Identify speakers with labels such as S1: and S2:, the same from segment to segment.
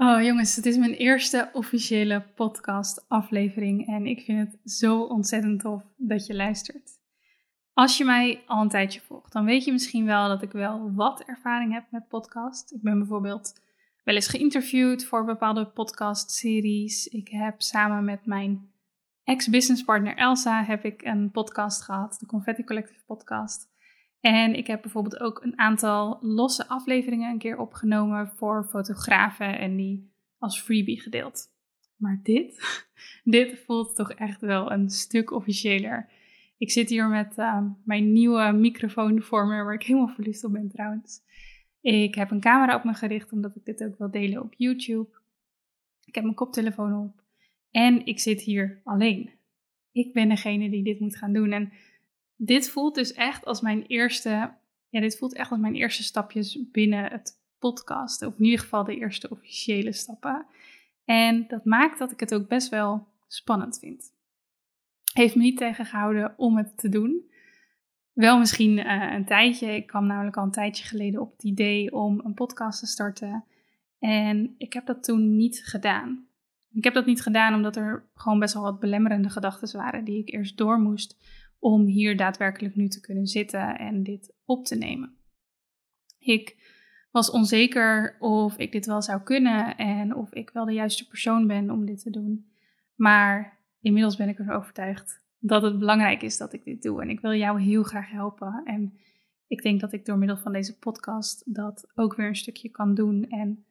S1: Oh jongens, het is mijn eerste officiële podcast aflevering en ik vind het zo ontzettend tof dat je luistert. Als je mij al een tijdje volgt, dan weet je misschien wel dat ik wel wat ervaring heb met podcast. Ik ben bijvoorbeeld wel eens geïnterviewd voor bepaalde podcastseries. Ik heb samen met mijn ex-businesspartner Elsa heb ik een podcast gehad, de Confetti Collective podcast. En ik heb bijvoorbeeld ook een aantal losse afleveringen een keer opgenomen voor fotografen en die als freebie gedeeld. Maar dit, dit voelt toch echt wel een stuk officiëler. Ik zit hier met uh, mijn nieuwe microfoon voor me, waar ik helemaal verliefd op ben trouwens. Ik heb een camera op me gericht, omdat ik dit ook wil delen op YouTube. Ik heb mijn koptelefoon op. En ik zit hier alleen. Ik ben degene die dit moet gaan doen. En dit voelt dus echt als mijn eerste, ja, dit voelt echt als mijn eerste stapjes binnen het podcast. Of in ieder geval de eerste officiële stappen. En dat maakt dat ik het ook best wel spannend vind. Heeft me niet tegengehouden om het te doen. Wel misschien uh, een tijdje. Ik kwam namelijk al een tijdje geleden op het idee om een podcast te starten. En ik heb dat toen niet gedaan. Ik heb dat niet gedaan omdat er gewoon best wel wat belemmerende gedachten waren die ik eerst door moest om hier daadwerkelijk nu te kunnen zitten en dit op te nemen. Ik was onzeker of ik dit wel zou kunnen en of ik wel de juiste persoon ben om dit te doen. Maar inmiddels ben ik ervan overtuigd dat het belangrijk is dat ik dit doe. En ik wil jou heel graag helpen. En ik denk dat ik door middel van deze podcast dat ook weer een stukje kan doen. En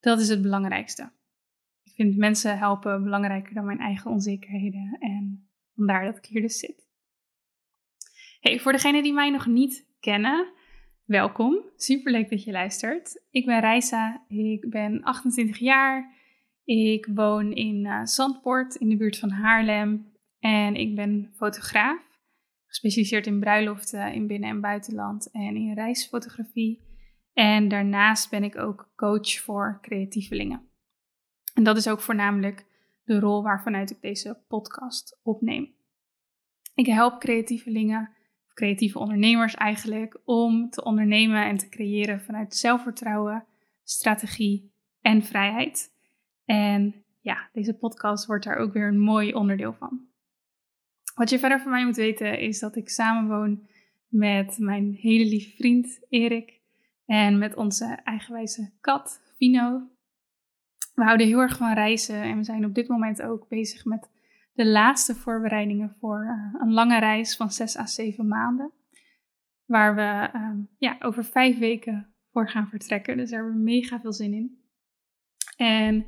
S1: dat is het belangrijkste. Ik vind mensen helpen belangrijker dan mijn eigen onzekerheden. En vandaar dat ik hier dus zit. Voor degenen die mij nog niet kennen, welkom. Superleuk dat je luistert. Ik ben Reisa, ik ben 28 jaar. Ik woon in uh, Zandpoort in de buurt van Haarlem en ik ben fotograaf, gespecialiseerd in bruiloften in binnen- en buitenland en in reisfotografie. En daarnaast ben ik ook coach voor creatievelingen. En dat is ook voornamelijk de rol waarvanuit ik deze podcast opneem. Ik help creatievelingen creatieve ondernemers eigenlijk om te ondernemen en te creëren vanuit zelfvertrouwen, strategie en vrijheid. En ja, deze podcast wordt daar ook weer een mooi onderdeel van. Wat je verder van mij moet weten is dat ik samenwoon met mijn hele lieve vriend Erik en met onze eigenwijze kat Vino. We houden heel erg van reizen en we zijn op dit moment ook bezig met de laatste voorbereidingen voor uh, een lange reis van 6 à 7 maanden. Waar we uh, ja, over vijf weken voor gaan vertrekken. Dus daar hebben we mega veel zin in. En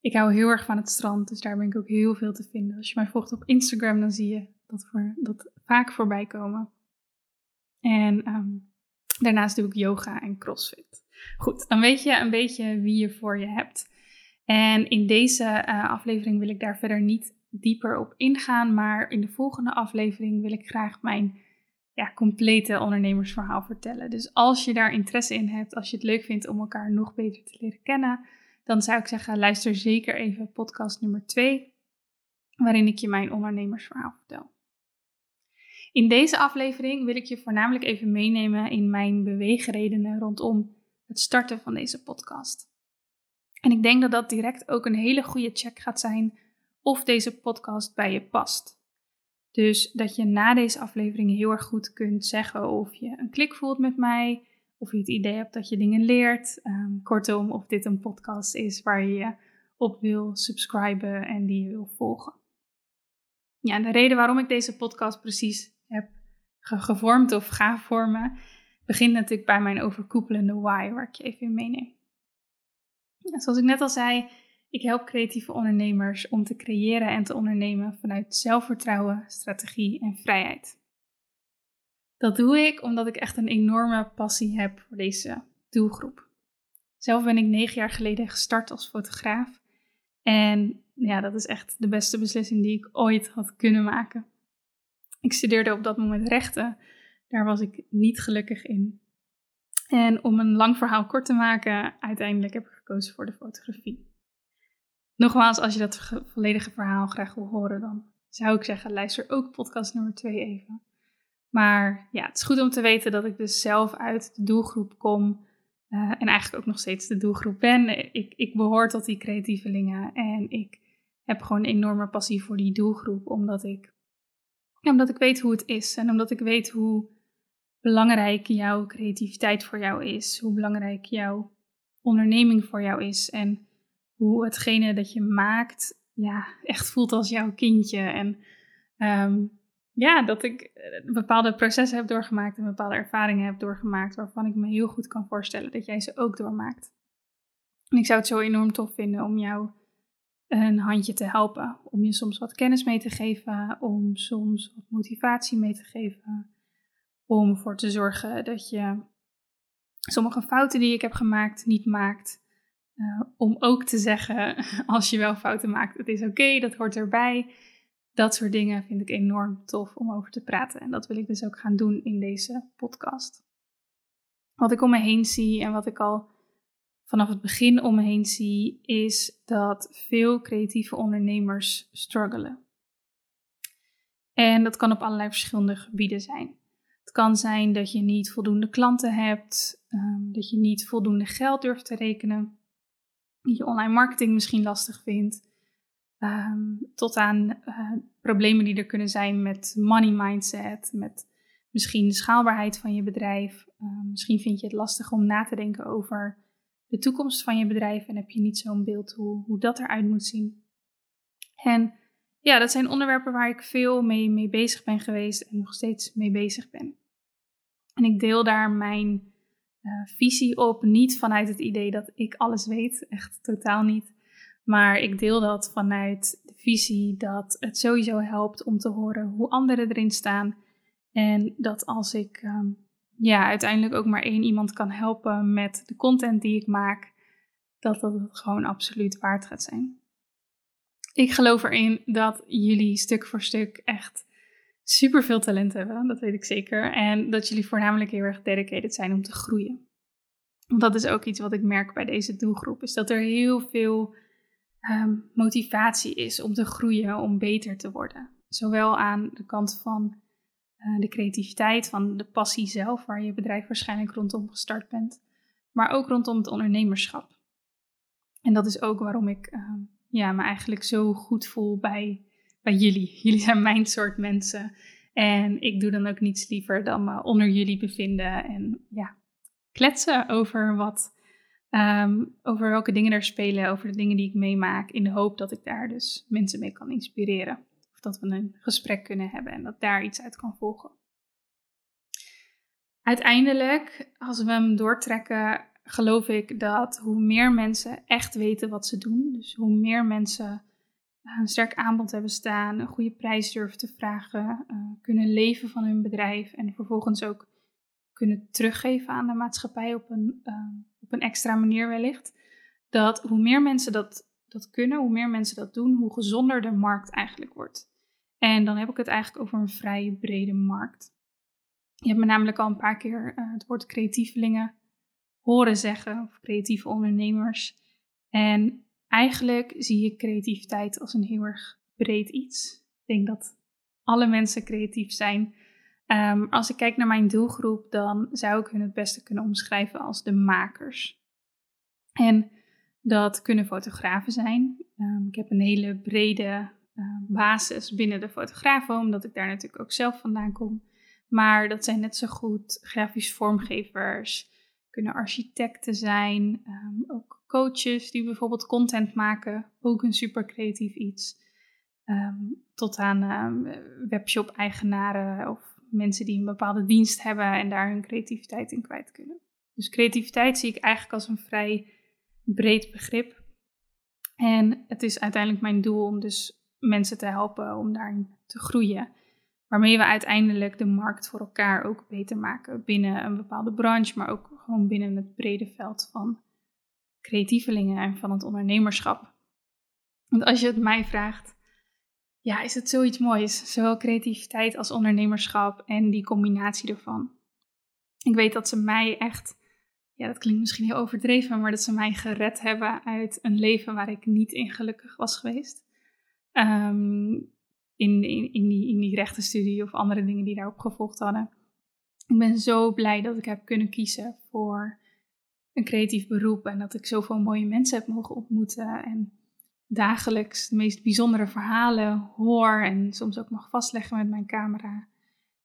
S1: ik hou heel erg van het strand, dus daar ben ik ook heel veel te vinden. Als je mij volgt op Instagram, dan zie je dat, voor, dat vaak voorbij komen. En um, daarnaast doe ik yoga en crossfit. Goed, dan weet je een beetje wie je voor je hebt. En in deze uh, aflevering wil ik daar verder niet dieper op ingaan. Maar in de volgende aflevering wil ik graag mijn ja, complete ondernemersverhaal vertellen. Dus als je daar interesse in hebt, als je het leuk vindt om elkaar nog beter te leren kennen, dan zou ik zeggen: luister zeker even podcast nummer 2, waarin ik je mijn ondernemersverhaal vertel. In deze aflevering wil ik je voornamelijk even meenemen in mijn beweegredenen rondom het starten van deze podcast. En ik denk dat dat direct ook een hele goede check gaat zijn of deze podcast bij je past. Dus dat je na deze aflevering heel erg goed kunt zeggen of je een klik voelt met mij, of je het idee hebt dat je dingen leert. Um, kortom, of dit een podcast is waar je op wil subscriben en die je wil volgen. Ja, de reden waarom ik deze podcast precies heb gevormd of ga vormen, begint natuurlijk bij mijn overkoepelende why, waar ik je even in meeneem. Zoals ik net al zei, ik help creatieve ondernemers om te creëren en te ondernemen vanuit zelfvertrouwen, strategie en vrijheid. Dat doe ik omdat ik echt een enorme passie heb voor deze doelgroep. Zelf ben ik negen jaar geleden gestart als fotograaf. En ja, dat is echt de beste beslissing die ik ooit had kunnen maken. Ik studeerde op dat moment rechten. Daar was ik niet gelukkig in. En om een lang verhaal kort te maken, uiteindelijk heb ik gekozen voor de fotografie. Nogmaals, als je dat volledige verhaal graag wil horen, dan zou ik zeggen, luister ook podcast nummer 2 even. Maar ja, het is goed om te weten dat ik dus zelf uit de doelgroep kom. Uh, en eigenlijk ook nog steeds de doelgroep ben. Ik, ik behoor tot die creatievelingen. En ik heb gewoon een enorme passie voor die doelgroep. Omdat ik, omdat ik weet hoe het is. En omdat ik weet hoe belangrijk jouw creativiteit voor jou is. Hoe belangrijk jouw onderneming voor jou is. En hoe hetgene dat je maakt, ja, echt voelt als jouw kindje. En um, ja, dat ik eh, bepaalde processen heb doorgemaakt en bepaalde ervaringen heb doorgemaakt, waarvan ik me heel goed kan voorstellen dat jij ze ook doormaakt. En ik zou het zo enorm tof vinden om jou een handje te helpen. Om je soms wat kennis mee te geven, om soms wat motivatie mee te geven. Om ervoor te zorgen dat je sommige fouten die ik heb gemaakt niet maakt. Uh, om ook te zeggen, als je wel fouten maakt, het is oké, dat hoort erbij dat soort dingen vind ik enorm tof om over te praten. En dat wil ik dus ook gaan doen in deze podcast. Wat ik om me heen zie en wat ik al vanaf het begin om me heen zie, is dat veel creatieve ondernemers struggelen. En dat kan op allerlei verschillende gebieden zijn. Het kan zijn dat je niet voldoende klanten hebt, ehm, dat je niet voldoende geld durft te rekenen, je online marketing misschien lastig vindt, Ehm, tot aan uh, problemen die er kunnen zijn met money mindset, met misschien de schaalbaarheid van je bedrijf. Ehm, misschien vind je het lastig om na te denken over de toekomst van je bedrijf en heb je niet zo'n beeld hoe, hoe dat eruit moet zien. En ja, dat zijn onderwerpen waar ik veel mee, mee bezig ben geweest en nog steeds mee bezig ben. En ik deel daar mijn uh, visie op, niet vanuit het idee dat ik alles weet, echt totaal niet. Maar ik deel dat vanuit de visie dat het sowieso helpt om te horen hoe anderen erin staan. En dat als ik ehm, ja, uiteindelijk ook maar één iemand kan helpen met de content die ik maak, dat dat het gewoon absoluut waard gaat zijn. Ik geloof erin dat jullie stuk voor stuk echt super veel talent hebben, dat weet ik zeker. En dat jullie voornamelijk heel erg dedicated zijn om te groeien. Want dat is ook iets wat ik merk bij deze doelgroep, is dat er heel veel Ehm, motivatie is om te groeien, om beter te worden. Zowel aan de kant van uh, de creativiteit, van de passie zelf, waar je bedrijf waarschijnlijk rondom gestart bent, maar ook rondom het ondernemerschap. En dat is ook waarom ik uh, ja, me eigenlijk zo goed voel bij, bij jullie. Jullie zijn mijn soort mensen. En ik doe dan ook niets liever dan me onder jullie bevinden en ja, kletsen over wat Ehm, over welke dingen er spelen, over de dingen die ik meemaak, in de hoop dat ik daar dus mensen mee kan inspireren. Of dat we een gesprek kunnen hebben en dat daar iets uit kan volgen. Uiteindelijk, als we hem doortrekken, geloof ik dat hoe meer mensen echt weten wat ze doen, dus hoe meer mensen een sterk aanbod hebben staan, een goede prijs durven te vragen, uh, kunnen leven van hun bedrijf en vervolgens ook kunnen teruggeven aan de maatschappij op een, uh, op een extra manier wellicht. Dat hoe meer mensen dat, dat kunnen, hoe meer mensen dat doen, hoe gezonder de markt eigenlijk wordt. En dan heb ik het eigenlijk over een vrij brede markt. Je hebt me namelijk al een paar keer uh, het woord creatievelingen horen zeggen, of creatieve ondernemers. En eigenlijk zie ik creativiteit als een heel erg breed iets. Ik denk dat alle mensen creatief zijn. Um, als ik kijk naar mijn doelgroep, dan zou ik hun het beste kunnen omschrijven als de makers. En dat kunnen fotografen zijn. Um, ik heb een hele brede basis binnen de fotografen, omdat ik daar natuurlijk ook zelf vandaan kom. Maar dat zijn net zo goed grafisch vormgevers, kunnen architecten zijn, ehm, ook coaches die bijvoorbeeld content maken, ook een super creatief iets. Ehm, tot aan um, webshop-eigenaren of mensen die een bepaalde dienst hebben en daar hun creativiteit in kwijt kunnen. Dus creativiteit zie ik eigenlijk als een vrij breed begrip. En het is uiteindelijk mijn doel om dus mensen te helpen om daarin te groeien. Waarmee we uiteindelijk de markt voor elkaar ook beter maken binnen een bepaalde branche, maar ook gewoon binnen het brede veld van creatievelingen en van het ondernemerschap. Want als je het mij vraagt, ja, is het zoiets moois? Zowel creativiteit als ondernemerschap en die combinatie ervan. Ik weet dat ze mij echt, ja, dat klinkt misschien heel overdreven, maar dat ze mij gered hebben uit een leven waar ik niet in gelukkig was geweest. Um, in, in, in, die, in die rechtenstudie of andere dingen die daarop gevolgd hadden. Ik ben zo blij dat ik heb kunnen kiezen voor een creatief beroep en dat ik zoveel mooie mensen heb mogen ontmoeten en dagelijks de meest bijzondere verhalen hoor en soms ook mag vastleggen met mijn camera.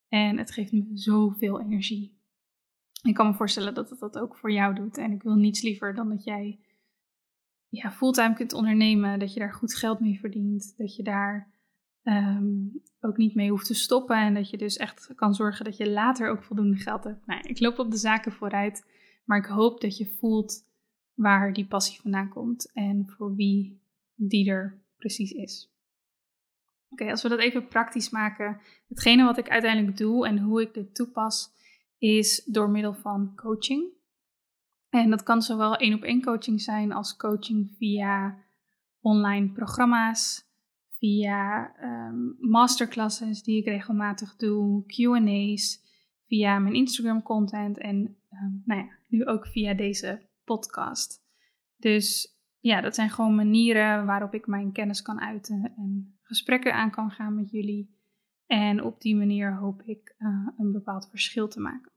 S1: En het geeft me zoveel energie. Ik kan me voorstellen dat het dat ook voor jou doet. En ik wil niets liever dan dat jij ja, fulltime kunt ondernemen, dat je daar goed geld mee verdient, dat je daar Ehm, ook niet mee hoeft te stoppen. En dat je dus echt kan zorgen dat je later ook voldoende geld hebt. Nou, ik loop op de zaken vooruit, maar ik hoop dat je voelt waar die passie vandaan komt en voor wie die er precies is. Oké, als we dat even praktisch maken. Hetgene wat ik uiteindelijk doe en hoe ik dit toepas, is door middel van coaching. En dat kan zowel één op één coaching zijn als coaching via online programma's, via um, masterclasses die ik regelmatig doe, QA's, via mijn Instagram content en ehm, nou ja, nu ook via deze podcast. Dus ja, dat zijn gewoon manieren waarop ik mijn kennis kan uiten en gesprekken aan kan gaan met jullie. En op die manier hoop ik uh, een bepaald verschil te maken.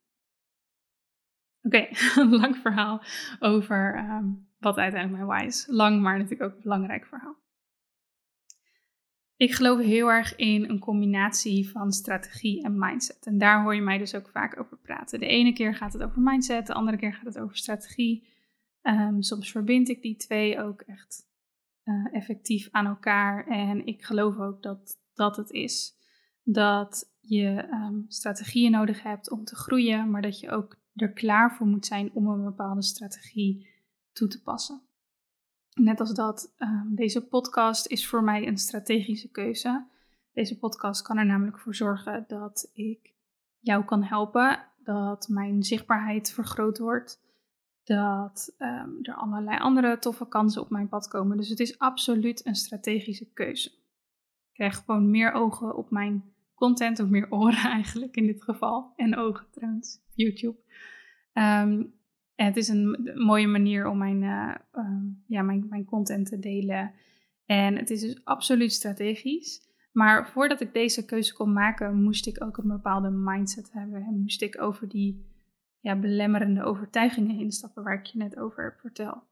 S1: Oké, een lang verhaal over um, wat uiteindelijk mijn why is. Lang, maar natuurlijk ook een belangrijk verhaal. Ik geloof heel erg in een combinatie van strategie en mindset. En daar hoor je mij dus ook vaak over praten. De ene keer gaat het over mindset, de andere keer gaat het over strategie. Um, soms verbind ik die twee ook echt uh, effectief aan elkaar. En ik geloof ook dat dat het is. Dat je um, strategieën nodig hebt om te groeien, maar dat je ook er klaar voor moet zijn om een bepaalde strategie toe te passen. Net als dat, um, deze podcast is voor mij een strategische keuze. Deze podcast kan er namelijk voor zorgen dat ik jou kan helpen, dat mijn zichtbaarheid vergroot wordt, dat um, er allerlei andere toffe kansen op mijn pad komen. Dus het is absoluut een strategische keuze. Ik krijg gewoon meer ogen op mijn content, of meer oren eigenlijk in dit geval. En ogen trouwens, YouTube. Um, het is een mooie manier om mijn, uh, ja, mijn, mijn content te delen. En het is dus absoluut strategisch. Maar voordat ik deze keuze kon maken, moest ik ook een bepaalde mindset hebben. En moest ik over die ja, belemmerende overtuigingen heen stappen waar ik je net over heb verteld.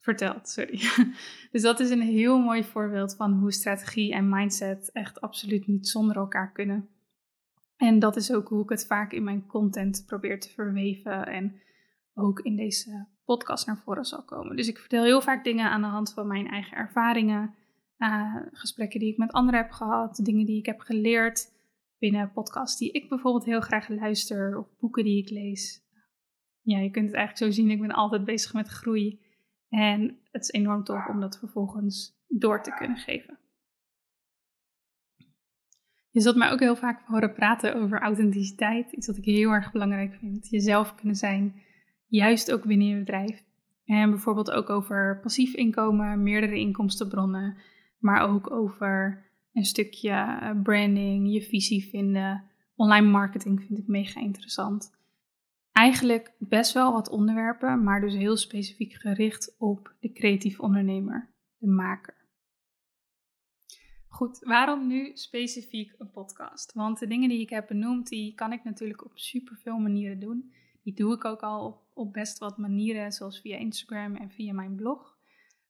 S1: Verteld, sorry. dus dat is een heel mooi voorbeeld van hoe strategie en mindset echt absoluut niet zonder elkaar kunnen. En dat is ook hoe ik het vaak in mijn content probeer te verweven en ook in deze podcast naar voren zal komen. Dus ik vertel heel vaak dingen aan de hand van mijn eigen ervaringen, uh, gesprekken die ik met anderen heb gehad, dingen die ik heb geleerd binnen podcasts die ik bijvoorbeeld heel graag luister of boeken die ik lees. Ja, je kunt het eigenlijk zo zien, ik ben altijd bezig met groei. En het is enorm tof om dat vervolgens door te kunnen geven. Je zult mij ook heel vaak horen praten over authenticiteit. Iets wat ik heel erg belangrijk vind. Jezelf kunnen zijn juist ook binnen je bedrijf. En bijvoorbeeld ook over passief inkomen, meerdere inkomstenbronnen, maar ook over een stukje eh, branding, je visie vinden. Online marketing vind ik mega interessant. Eigenlijk best wel wat onderwerpen, maar dus heel specifiek gericht op de creatief ondernemer, de maker. Goed, waarom nu specifiek een podcast? Want de dingen die ik heb benoemd, die kan ik natuurlijk op superveel manieren doen. Die doe ik ook al op, op best wat manieren, zoals via Instagram en via mijn blog.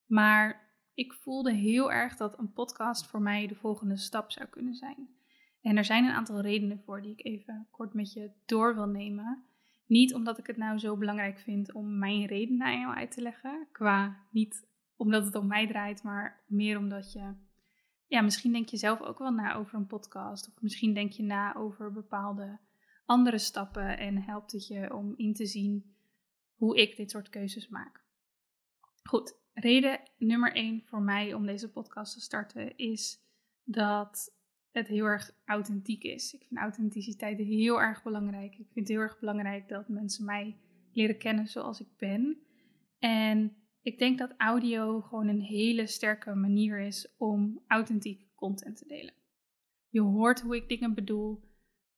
S1: Maar ik voelde heel erg dat een podcast voor mij de volgende stap zou kunnen zijn. En er zijn een aantal redenen voor die ik even kort met je door wil nemen. Niet omdat ik het nou zo belangrijk vind om mijn redenen aan jou uit te leggen. Qua niet omdat het om mij draait, maar meer omdat je. Ja, misschien denk je zelf ook wel na over een podcast. Of misschien denk je na over bepaalde andere stappen. En helpt het je om in te zien hoe ik dit soort keuzes maak. Goed, reden nummer één voor mij om deze podcast te starten is dat het heel erg authentiek is. Ik vind authenticiteit heel erg belangrijk. Ik vind het heel erg belangrijk dat mensen mij leren kennen zoals ik ben. En ik denk dat audio gewoon een hele sterke manier is om authentiek content te delen. Je hoort hoe ik dingen bedoel.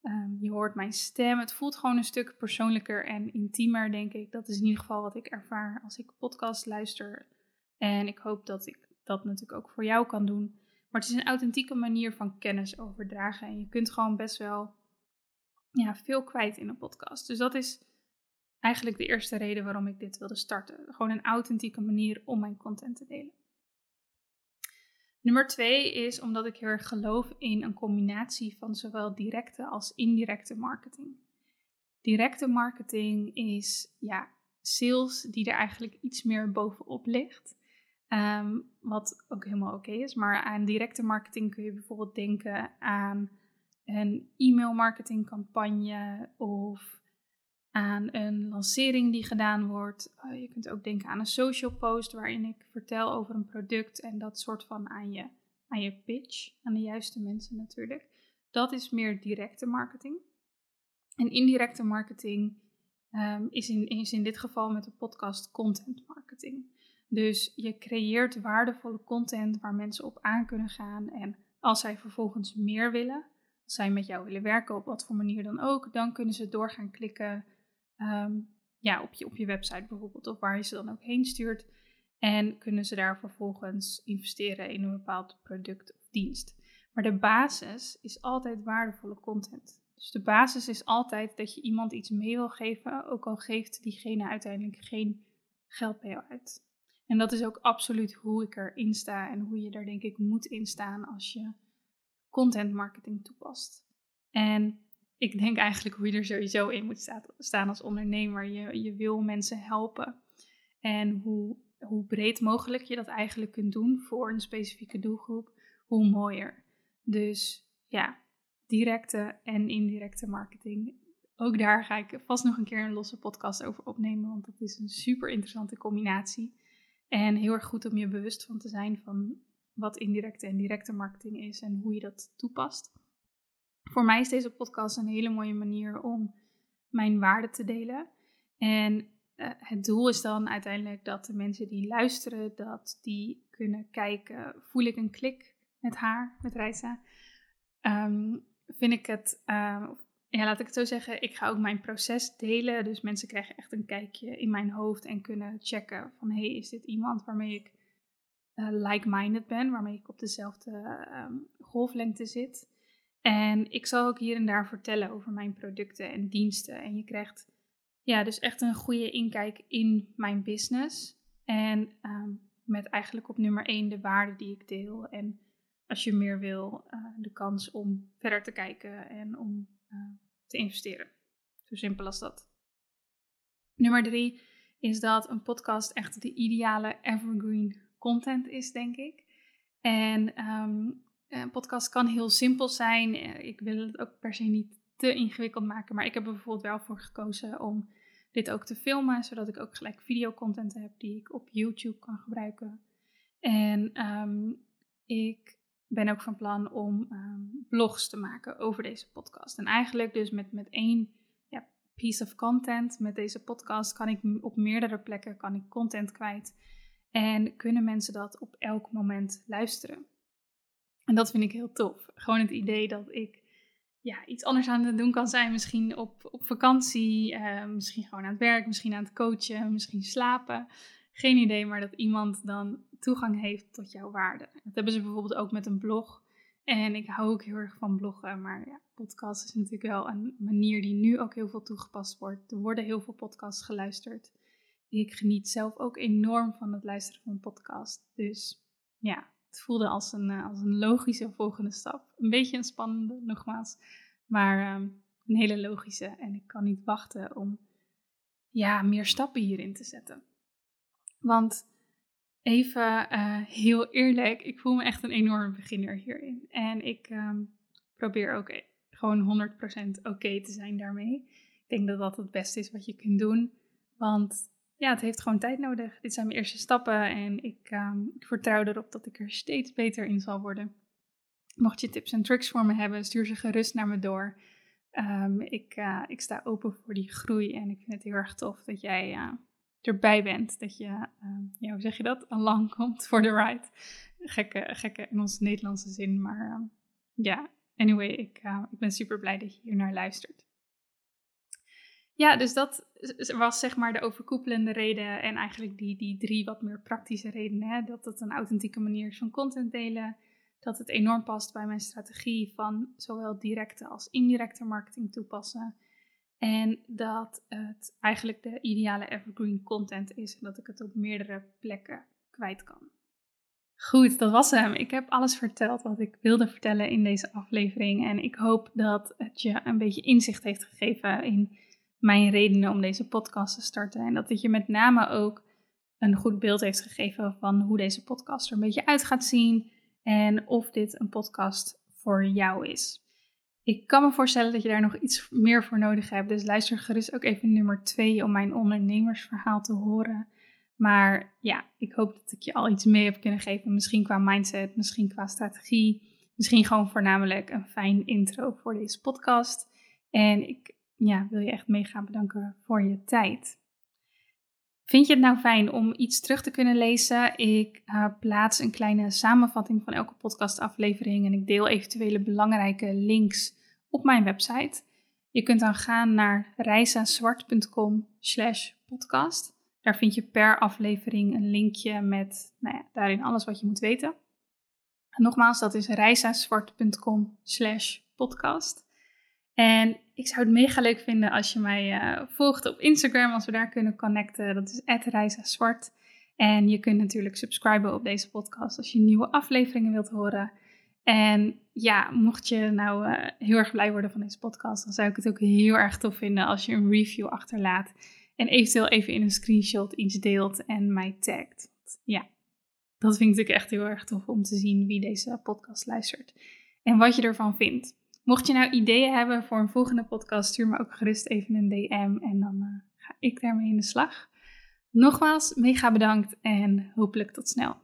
S1: Ehm, je hoort mijn stem. Het voelt gewoon een stuk persoonlijker en intiemer, denk ik. Dat is in ieder geval wat ik ervaar als ik podcast luister. En ik hoop dat ik dat natuurlijk ook voor jou kan doen. Maar het is een authentieke manier van kennis overdragen. En je kunt gewoon best wel ja, veel kwijt in een podcast. Dus dat is eigenlijk de eerste reden waarom ik dit wilde starten. Gewoon een authentieke manier om mijn content te delen. Nummer twee is omdat ik heel erg geloof in een combinatie van zowel directe als indirecte marketing. Directe marketing is ja, sales die er eigenlijk iets meer bovenop ligt. Ehm, wat ook helemaal oké is. Maar aan directe marketing kun je bijvoorbeeld denken aan een e-mail marketingcampagne of aan een lancering die gedaan wordt. Uh, je kunt ook denken aan een social post waarin ik vertel over een product en dat soort van aan je, aan je pitch, aan de juiste mensen natuurlijk. Dat is meer directe marketing. En indirecte marketing um, is, in, is in dit geval met de podcast content marketing. Dus je creëert waardevolle content waar mensen op aan kunnen gaan. En als zij vervolgens meer willen, als zij met jou willen werken op wat voor manier dan ook, dan kunnen ze door gaan klikken Ehm, ja, op, je, op je website bijvoorbeeld, of waar je ze dan ook heen stuurt. En kunnen ze daar vervolgens investeren in een bepaald product of dienst. Maar de basis is altijd waardevolle content. Dus de basis is altijd dat je iemand iets mee wil geven, ook al geeft diegene uiteindelijk geen geld bij jou uit. En dat is ook absoluut hoe ik erin sta en hoe je er denk ik moet in staan als je content marketing toepast. En ik denk eigenlijk hoe je er sowieso in moet staan als ondernemer. Je, je wil mensen helpen. En hoe, hoe breed mogelijk je dat eigenlijk kunt doen voor een specifieke doelgroep, hoe mooier. Dus ja, directe en indirecte marketing. Ook daar ga ik vast nog een keer een losse podcast over opnemen, want dat is een super interessante combinatie. En heel erg goed om je bewust van te zijn van wat indirecte en directe marketing is en hoe je dat toepast voor mij is deze podcast een hele mooie manier om mijn waarde te delen. En uh, het doel is dan uiteindelijk dat de mensen die luisteren, dat die kunnen kijken, voel ik een klik met haar, met Reisa? Um, vind ik het, uh, ja, laat ik het zo zeggen, ik ga ook mijn proces delen. Dus mensen krijgen echt een kijkje in mijn hoofd en kunnen checken van, hey, is dit iemand waarmee ik uh, like-minded ben, waarmee ik op dezelfde um, golflengte zit? En ik zal ook hier en daar vertellen over mijn producten en diensten. En je krijgt ja, dus echt een goede inkijk in mijn business. En ehm, met eigenlijk op nummer 1 de waarde die ik deel. En als je meer wil, uh, de kans om verder te kijken en om uh, te investeren. Zo simpel als dat. Nummer 3 is dat een podcast echt de ideale evergreen content is, denk ik. En um, een podcast kan heel simpel zijn. Eh, ik wil het ook per se niet te ingewikkeld maken. Maar ik heb er bijvoorbeeld wel voor gekozen om dit ook te filmen. Zodat ik ook gelijk videocontent heb die ik op YouTube kan gebruiken. En ehm, ik ben ook van plan om um, blogs te maken over deze podcast. En eigenlijk dus met, met één ja, piece of content. Met deze podcast kan ik op meerdere plekken kan ik content kwijt. En kunnen mensen dat op elk moment luisteren. En dat vind ik heel tof. Gewoon het idee dat ik ja, iets anders aan het doen kan zijn. Misschien op, op vakantie, uh, misschien gewoon aan het werk, misschien aan het coachen, misschien slapen. Geen idee, maar dat iemand dan toegang heeft tot jouw waarde. Dat hebben ze bijvoorbeeld ook met een blog. En ik hou ook heel erg van bloggen, maar ja, podcast is natuurlijk wel een manier die nu ook heel veel toegepast wordt. Er worden heel veel podcasts geluisterd. Ik geniet zelf ook enorm van het luisteren van een podcast. Dus ja, het voelde als een, eh, als een logische volgende stap. Een beetje een spannende, nogmaals, maar ehm, een hele logische. En ik kan niet wachten om ja, meer stappen hierin te zetten. Want even uh, heel eerlijk, ik voel me echt een enorme beginner hierin. En ik um, probeer ook e-, gewoon 100% oké te zijn daarmee. Ik denk dat dat het beste is wat je kunt doen. Want ja, het heeft gewoon tijd nodig. Dit zijn mijn eerste stappen en ik, um, ik vertrouw erop dat ik er steeds beter in zal worden. Mocht je tips en tricks voor me hebben, stuur ze gerust naar me door. Um, ik, uh, ik sta open voor die groei en ik vind het heel erg tof dat jij uh, erbij bent. Dat je, uh, ja, hoe zeg je dat, lang komt voor de ride. Gekke, gekke in onze Nederlandse zin, maar ja, anyway, ik, ik ben super blij dat je hier naar luistert. Ja, dus dat was zeg maar de overkoepelende reden en eigenlijk die, die drie wat meer praktische redenen. Hè? Dat het een authentieke manier is van content delen, dat het enorm past bij mijn strategie van zowel directe als indirecte marketing toepassen. En dat het eigenlijk de ideale evergreen content is en dat ik het op meerdere plekken kwijt kan. Goed, dat was hem. Ik heb alles verteld wat ik wilde vertellen in deze aflevering. En ik hoop dat het je een beetje inzicht heeft gegeven in mijn redenen om deze podcast te starten. En dat het je met name ook een goed beeld heeft gegeven van hoe deze podcast er een beetje uit gaat zien. En of dit een podcast voor jou is. Ik kan me voorstellen dat je daar nog iets meer voor nodig hebt. Dus luister gerust ook even nummer 2 om mijn ondernemersverhaal te horen. Maar ja, ik hoop dat ik je al iets mee heb kunnen geven. Misschien qua mindset, misschien qua strategie. Misschien gewoon voornamelijk een fijn intro voor deze podcast. En ik ja, wil je echt mega bedanken voor je tijd. Vind je het nou fijn om iets terug te kunnen lezen? Ik uh, plaats een kleine samenvatting van elke podcastaflevering en ik deel eventuele belangrijke links op mijn website. Je kunt dan gaan naar reisazwart.com slash podcast. Daar vind je per aflevering een linkje met nou ja, daarin alles wat je moet weten. nogmaals, dat is reisazwart.com slash podcast. En ik zou het mega leuk vinden als je mij uh, volgt op Instagram, als we daar kunnen connecten. Dat is @reisazwart. En je kunt natuurlijk subscriben op deze podcast als je nieuwe afleveringen wilt horen. En ja, mocht je nou uh, heel erg blij worden van deze podcast, dan zou ik het ook heel erg tof vinden als je een review achterlaat. En eventueel even in een screenshot iets deelt en mij tagt. Ja, dat vind ik echt heel erg tof om te zien wie deze podcast luistert. En wat je ervan vindt. Mocht je nou ideeën hebben voor een volgende podcast, stuur me ook gerust even een DM en dan uh, ga ik daarmee in de slag. Nogmaals, mega bedankt en hopelijk tot snel.